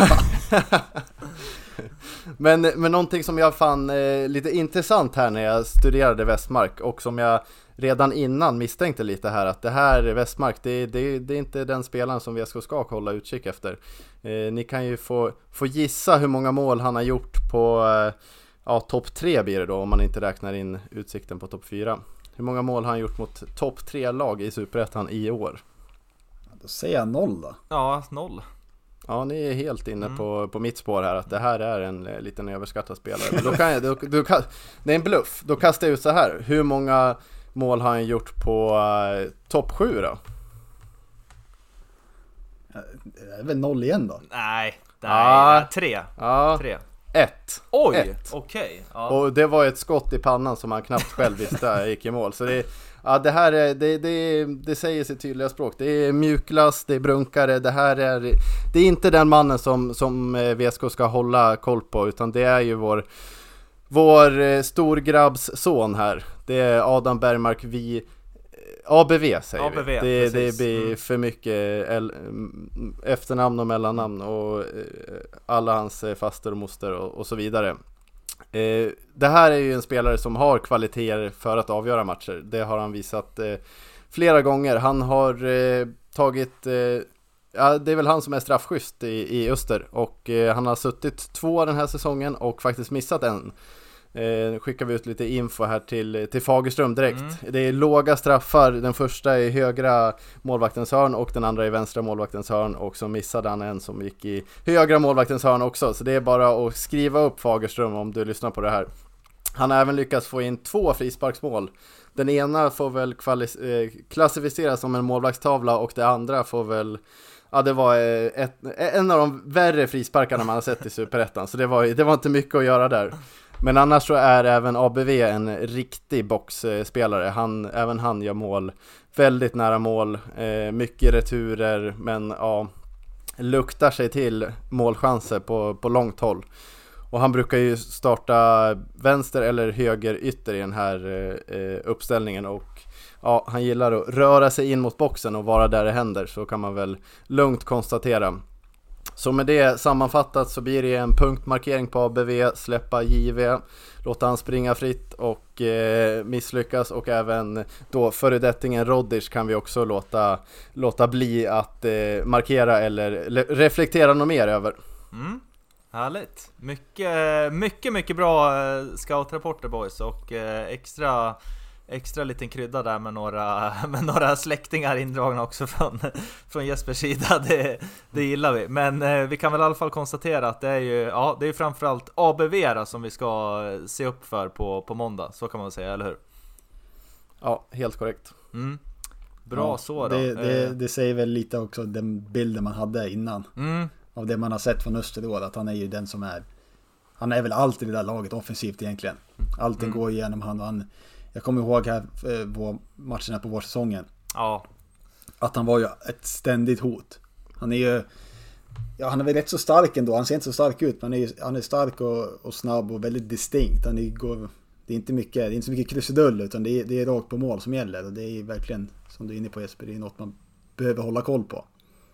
Men, men någonting som jag fann eh, lite intressant här när jag studerade Västmark och som jag redan innan misstänkte lite här att det här Västmark, det, det, det är inte den spelaren som VSK ska hålla utkik efter. Eh, ni kan ju få, få gissa hur många mål han har gjort på eh, ja, topp 3 blir det då om man inte räknar in utsikten på topp 4. Hur många mål har han gjort mot topp 3-lag i Superettan i år? Då säger jag noll då. Ja, noll. Ja, ni är helt inne mm. på, på mitt spår här att det här är en eh, liten överskattad spelare. *laughs* Men då kan jag, då, då, det är en bluff. Då kastar jag ut så här. Hur många mål har han gjort på uh, topp 7 då? Det är väl noll igen då? Nej, nej ah, tre. Ah, tre. Ett. Oj, okej. Okay. Ja. Och det var ett skott i pannan som han knappt själv visste gick i mål. Så det, Ja, det här är, det, det, det säger sitt tydliga språk. Det är mjukglass, det är brunkare, det här är... Det är inte den mannen som, som eh, VSK ska hålla koll på, utan det är ju vår, vår eh, storgrabbs son här. Det är Adam Bergmark, vi... Eh, ABV säger ABV, vi. Det, det blir mm. för mycket efternamn och mellannamn och alla hans faster och moster och, och så vidare. Eh, det här är ju en spelare som har kvaliteter för att avgöra matcher. Det har han visat eh, flera gånger. Han har eh, tagit, eh, ja det är väl han som är straffschysst i, i Öster och eh, han har suttit två den här säsongen och faktiskt missat en. Eh, skickar vi ut lite info här till, till Fagerström direkt. Mm. Det är låga straffar, den första i högra målvaktens hörn och den andra i vänstra målvaktens hörn och så missade han en som gick i högra målvaktens hörn också. Så det är bara att skriva upp Fagerström om du lyssnar på det här. Han har även lyckats få in två frisparksmål. Den ena får väl eh, klassificeras som en målvaktstavla och det andra får väl Ja det var eh, ett, en av de värre frisparkarna man har sett i Superettan, så det var, det var inte mycket att göra där. Men annars så är även ABV en riktig boxspelare. Han, även han gör mål. Väldigt nära mål, eh, mycket returer, men ja, luktar sig till målchanser på, på långt håll. Och han brukar ju starta vänster eller höger ytter i den här eh, eh uppställningen och ja, han gillar att röra sig in mot boxen och vara där det händer, så kan man väl lugnt konstatera. Så med det sammanfattat så blir det en punktmarkering på ABV, släppa JV, låta han springa fritt och eh, misslyckas och även då föredettingen Rodders kan vi också låta, låta bli att eh, markera eller reflektera något mer över. Mm. Härligt! Mycket, mycket, mycket bra eh, scoutrapporter boys och eh, extra extra liten krydda där med några, *laughs* med några släktingar indragna också från, *laughs* från Jespers sida. *laughs* Det, det gillar vi. Men eh, vi kan väl i alla fall konstatera att det är ju, ja, det är framförallt ABV som vi ska se upp för på, på måndag. Så kan man väl säga, eller hur? Ja, helt korrekt. Mm. Bra ja, så då. Det, det, det, säger väl lite också den bilden man hade innan. Mm av det man har sett från Österråd, att han är ju den som är... Han är väl alltid i det där laget offensivt egentligen. Allting mm. går igenom han och han... Jag kommer ihåg här eh, på matcherna på vårsäsongen. Ja. Att han var ju ett ständigt hot. Han är ju... Ja, han är väl rätt så stark ändå. Han ser inte så stark ut, men han är, han är stark och, och snabb och väldigt distinkt. Han är, går, det är inte mycket, det är inte så mycket krusidull, utan det är, det är rakt på mål som gäller. Och det är verkligen, som du är inne på Jesper, det är något man behöver hålla koll på.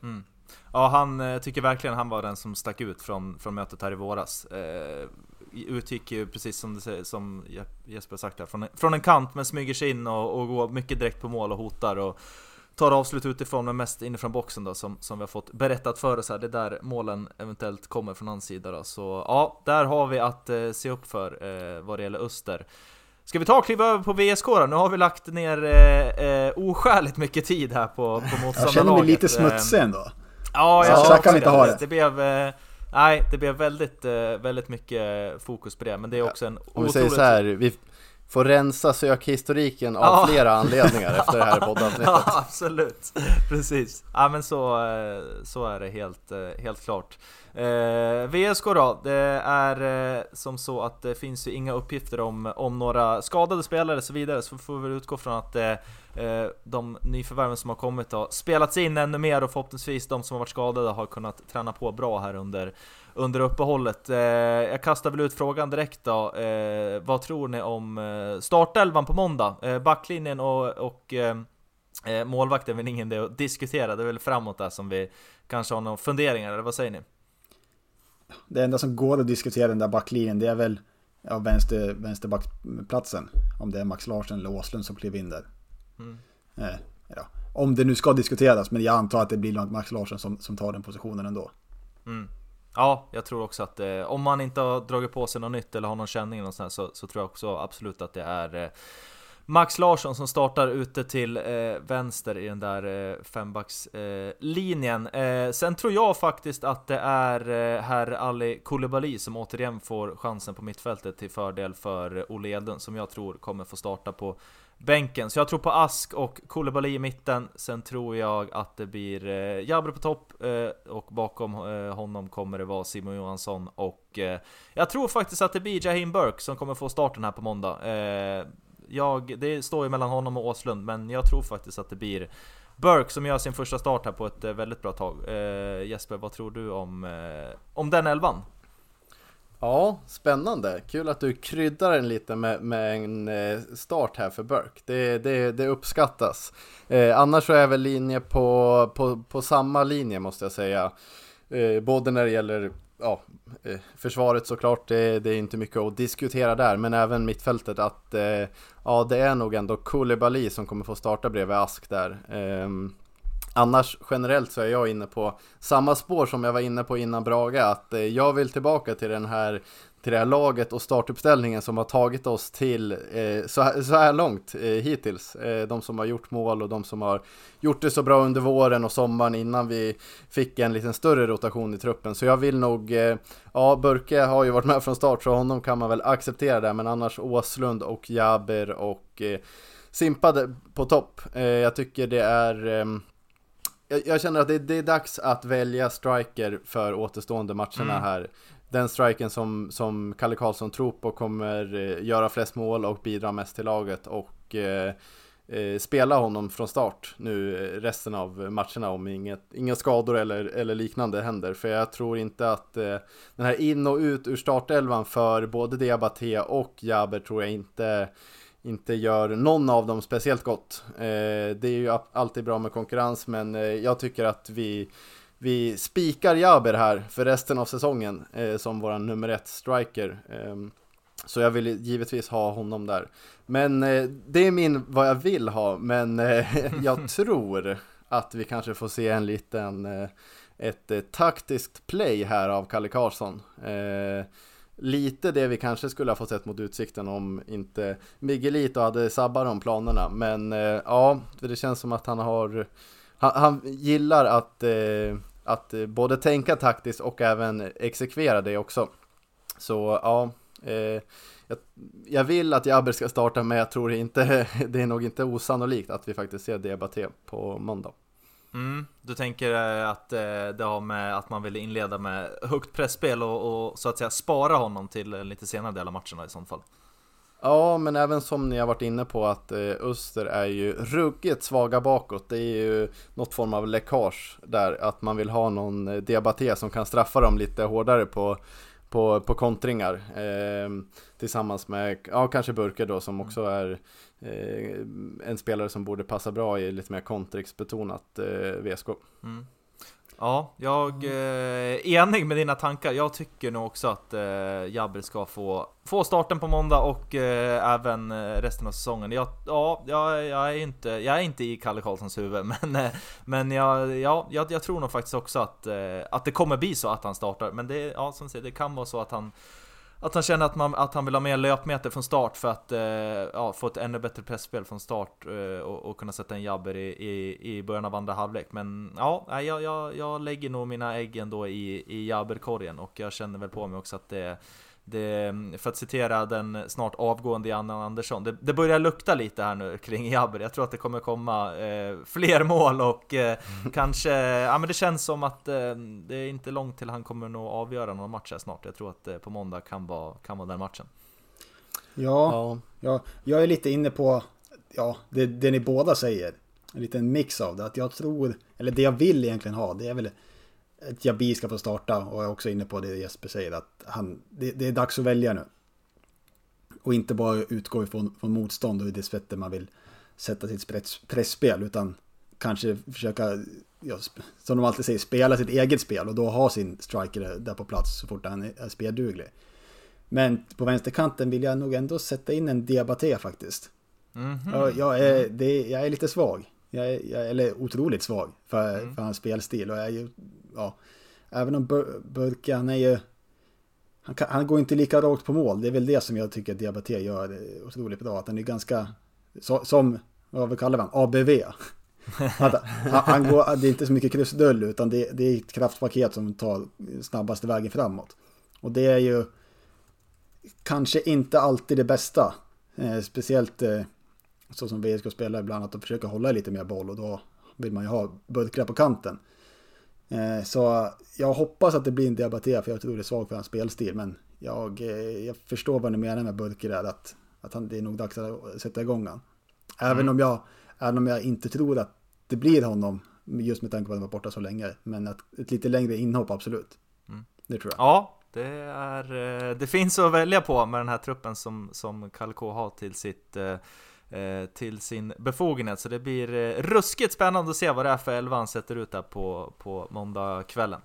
Mm. Ja, han eh, tycker verkligen han var den som stack ut från, från mötet här i våras. Eh, utgick ju precis som, det, som Jesper sagt här, från, en, från en kant men smyger sig in och, och går mycket direkt på mål och hotar och tar avslut utifrån men mest inifrån boxen då som, som vi har fått berättat för oss här. Det är där målen eventuellt kommer från hans sida då. Så ja, där har vi att eh, se upp för eh, vad det gäller Öster. Ska vi ta och kliva över på VSK då? Nu har vi lagt ner eh, eh, oskäligt mycket tid här på, på motståndarlaget. Jag känner mig lite smutsig ändå. Ja, jag så så kan vi inte ha det. Det blev... Nej, det blev väldigt, eh, väldigt mycket fokus på det, men det är också en Om vi säger så här, vi får rensa sökhistoriken av ja. flera anledningar *laughs* efter det här poddavsnittet. Ja, absolut. Precis. Ja, men så, eh, så är det helt, helt klart. Eh, VSK då, det är eh, som så att det finns ju inga uppgifter om, om några skadade spelare och så vidare, så får vi utgå från att eh, eh, de nyförvärven som har kommit har spelats in ännu mer och förhoppningsvis de som har varit skadade har kunnat träna på bra här under, under uppehållet. Eh, jag kastar väl ut frågan direkt då, eh, vad tror ni om eh, startelvan på måndag? Backlinjen och, och målvakten väl ingen det att diskutera, det är väl framåt där som vi kanske har några funderingar, eller vad säger ni? Det enda som går att diskutera den där backlinjen det är väl ja, vänster, vänsterbackplatsen. Om det är Max Larsson eller Åslund som kliver in där. Mm. Eh, ja. Om det nu ska diskuteras, men jag antar att det blir Max Larsson som, som tar den positionen ändå. Mm. Ja, jag tror också att eh, om man inte har dragit på sig något nytt eller har någon känning eller sånt så, så tror jag också absolut att det är eh, Max Larsson som startar ute till eh, vänster i den där eh, fembackslinjen. Eh, sen tror jag faktiskt att det är eh, herr Ali Koulibaly som återigen får chansen på mittfältet till fördel för eh, Olle Edlund som jag tror kommer få starta på bänken. Så jag tror på Ask och Koulibaly i mitten. Sen tror jag att det blir eh, Jabro på topp eh, och bakom eh, honom kommer det vara Simon Johansson och eh, jag tror faktiskt att det blir Jaheim Burke som kommer få starten här på måndag. Eh, jag, det står ju mellan honom och Åslund, men jag tror faktiskt att det blir Burke som gör sin första start här på ett eh, väldigt bra tag. Eh, Jesper, vad tror du om, eh, om den elvan? Ja, spännande. Kul att du kryddar den lite med, med en eh, start här för Burke. Det, det, det uppskattas. Eh, annars så är jag väl linje på, på, på samma linje måste jag säga. Eh, både när det gäller ja, eh, försvaret såklart, det, det, är inte mycket att diskutera där, men även mittfältet att eh, ja, det är nog ändå Koulibaly som kommer få starta bredvid Ask där. Ehm, Annars generellt så är jag inne på samma spår som jag var inne på innan Braga, att eh, jag vill tillbaka till den här till det här laget och startuppställningen som har tagit oss till eh, så, här, så, här, långt eh, hittills. Eh, de som har gjort mål och de som har gjort det så bra under våren och sommaren innan vi fick en liten större rotation i truppen. Så jag vill nog, eh, ja Burke har ju varit med från start så honom kan man väl acceptera där, men annars Åslund och Jaber och eh, Simpade på topp. Eh, jag tycker det är ehm, ehm, jag, känner att det, det, är dags att välja striker för återstående matcherna mm. här den striken som, som Kalle Karlsson tror på kommer eh, göra flest mål och bidra mest till laget och eh, eh, spela honom från start nu eh, resten av matcherna om inget, inga skador eller, eller liknande händer. För jag tror inte att eh, den här in och ut ur startelvan för både Diabaté och Jaber tror jag inte inte gör någon av dem speciellt gott. Eh, det är ju alltid bra med konkurrens men jag tycker att vi vi spikar Jaber här för resten av säsongen eh, som våran nummer ett striker. Eh, så jag vill givetvis ha honom där. Men eh, det är min, vad jag vill ha, men eh, *laughs* jag *laughs* tror att vi kanske får se en liten, eh, ett eh, taktiskt play här av Kalle Karlsson lite det vi kanske skulle ha fått sett mot Utsikten om inte Miguelito hade sabbat de planerna. Men eh, ja, det känns som att han har han, han gillar att, eh, att både tänka taktiskt och även exekvera det också. Så ja, eh, jag, jag, vill att Jabber ska starta men jag tror inte, *laughs* det är nog inte osannolikt att vi faktiskt ser Diabaté på måndag. Mm, du tänker eh, att eh, det har med att man vill inleda med högt pressspel och, och så att säga spara honom till lite senare del av matcherna i sånt fall? Ja, men även som ni har varit inne på att eh, Öster är ju ruggigt svaga bakåt. Det är ju något form av läckage där, att man vill ha någon eh, Diabaté som kan straffa dem lite hårdare på, på, på kontringar. Eh, tillsammans med, ja kanske Burke då som också är eh, Eh, en spelare som borde passa bra i lite mer kontringsbetonat eh, VSK. Mm. Ja, jag eh, är enig med dina tankar. Jag tycker nog också att eh, Jabber ska få, få starten på måndag och eh, även eh, resten av säsongen. Jag, ja, jag, jag, är inte, jag är inte i Kalle Karlssons huvud, *laughs* men, eh, men jag, ja, jag, jag, tror nog faktiskt också att, eh, att det kommer bli så att han startar. Men det, ja, som säger, det kan vara så att han att han känner att, man, att han vill ha mer löpmeter från start för att eh, ja, få ett ännu bättre pressspel från start eh, och, och, kunna sätta en jabber i, i, i början av andra halvlek. Men ja, jag, jag, jag lägger nog mina ägg ändå i, i jabberkorgen och jag känner väl på mig också att det det, för att citera den snart avgående Janne Andersson, det, det, börjar lukta lite här nu kring Jabber. Jag tror att det kommer komma eh, fler mål och eh, kanske, ja men det känns som att eh, det är inte långt till han kommer nog avgöra någon match här snart. Jag tror att eh, på måndag kan vara, kan vara den matchen. Ja, ja. ja, jag är lite inne på ja, det, det ni båda säger. En liten mix av det. Att jag tror, eller det jag vill egentligen ha, det är väl att Jabi ska få starta och jag är också inne på det Jesper säger att han, det, det är dags att välja nu. Och inte bara utgå ifrån från motstånd och det sättet man vill sätta sitt pressspel utan kanske försöka, ja, som de alltid säger, spela sitt eget spel och då ha sin striker där på plats så fort han är spelduglig. Men på vänsterkanten vill jag nog ändå sätta in en Diabaté faktiskt. Mm -hmm. jag, jag, är, det, jag är lite svag. Jag är, jag, eller otroligt svag för, mm. för hans spelstil. Och jag är ju, ja, även om Bur Burke, han är ju... Han, kan, han, går inte lika rakt på mål. Det är väl det som jag tycker att Diabaté gör otroligt bra. Att han är ganska, så, som, vad vi kallar han, ABV. *laughs* att, han, han, går, det är inte så mycket krusdull utan det, det, är ett kraftpaket som tar snabbaste vägen framåt. Och det är ju kanske inte alltid det bästa. Eh, speciellt eh, så som VSK spelar ibland, att de försöker hålla lite mer boll och då vill man ju ha burkar på kanten. Eh, så jag hoppas att det blir en Diabaté för jag tror det är svag för hans spelstil. Men jag, eh, jag förstår vad ni menar med där, att, att han, det är nog dags att sätta igång han. Även, mm. om jag, även om jag inte tror att det blir honom, just med tanke på att han var borta så länge. Men att ett lite längre inhopp, absolut. Mm. Det tror jag. Ja, det, är, eh, det finns att välja på med den här truppen som, som K har till sitt Eh, till sin befogenhet. Så det blir eh, ruskigt spännande att se vad det är för elva han sätter ut där på, på måndagskvällen.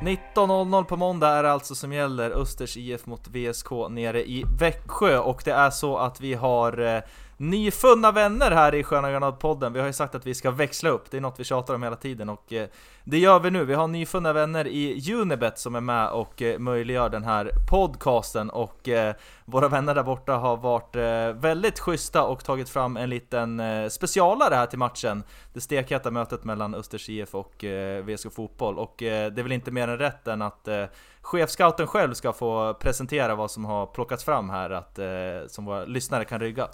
19.00 på måndag är det alltså som gäller Östers IF mot VSK nere i Växjö och det är så att vi har eh, nyfunna vänner här i Sköna Granater-podden. Vi har ju sagt att vi ska växla upp, det är något vi tjatar om hela tiden och eh, det gör vi nu. Vi har nyfunna vänner i Unibet som är med och eh, möjliggör den här podcasten och eh, våra vänner där borta har varit väldigt schyssta och tagit fram en liten specialare här till matchen. Det stekheta mötet mellan Östers IF och VSK Fotboll och det är väl inte mer än rätt än att chefscouten själv ska få presentera vad som har plockats fram här att, som våra lyssnare kan rygga.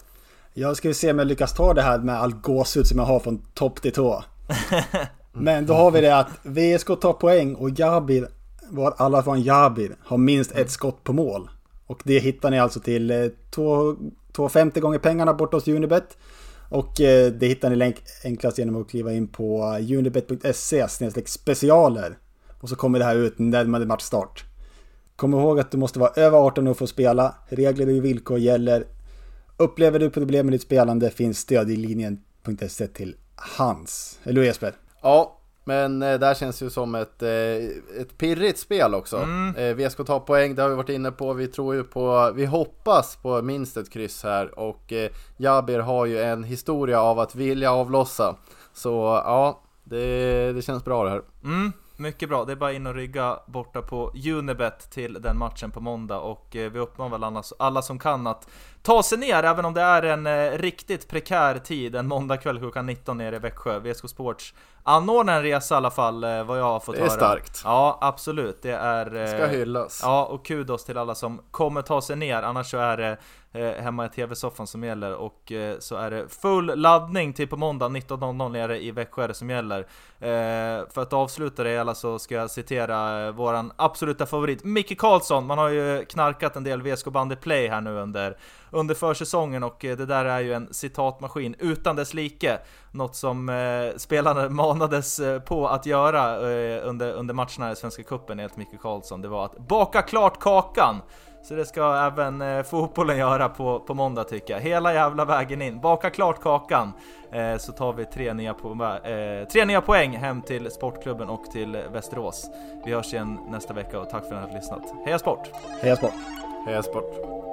Jag ska se om jag lyckas ta det här med all gåshud som jag har från topp till tå. *laughs* Men då har vi det att VSK tar poäng och Jabir, var alla från Jabir, har minst ett skott på mål. Och det hittar ni alltså till 2,50 eh, gånger pengarna borta hos Unibet. Och eh, det hittar ni enklast genom att kliva in på unibet.se specialer. Och så kommer det här ut närmare matchstart. Kom ihåg att du måste vara över 18 år för att spela. Regler och villkor gäller Upplever du problem med ditt spelande finns stöd i linjen.se till hans. Eller hur Jesper? Ja, men eh, där känns ju som ett, eh, ett pirrigt spel också. Mm. Eh, VSK tar poäng, det har vi varit inne på. Vi tror ju på, vi hoppas på minst ett kryss här och eh, Jabir har ju en historia av att vilja avlossa. Så ja, det, det känns bra det här. Mm, mycket bra, det är bara in och rygga borta på Unibet till den matchen på måndag och eh, vi uppmanar väl alla, alla som kan att ta sig ner, även om det är en eh, riktigt prekär tid, en måndagkväll klockan 19 nere i Växjö. VSK Sports anordnar en resa i alla fall, eh, vad jag har fått Det är höra. starkt. Ja, absolut. Det är... eh, Ska hyllas. Ja, och kudos till alla som kommer ta sig ner, annars så är det eh, hemma i TV-soffan som gäller och eh, så är det full laddning till på måndag 19.00 nere i Växjö som gäller. Eh, för att avsluta det hela så ska jag citera eh, våran absoluta favorit Micke Karlsson. Man har ju knarkat en del VSK Bandy Play här nu under, under försäsongen och eh, det där är ju en citatmaskin utan dess like. Något som eh, spelarna *laughs* manades eh, på att göra eh, under, under matcherna i Svenska Cupen enligt Micke Karlsson. Det var att baka klart kakan. Så det ska även eh, fotbollen göra på, på måndag tycker jag. Hela jävla vägen in. Baka klart kakan. Eh, så tar vi tre nya, po eh, tre nya poäng hem till Sportklubben och till Västerås. Vi hörs igen nästa vecka och tack för att ni har lyssnat. Heja sport! Heja sport! Heja sport!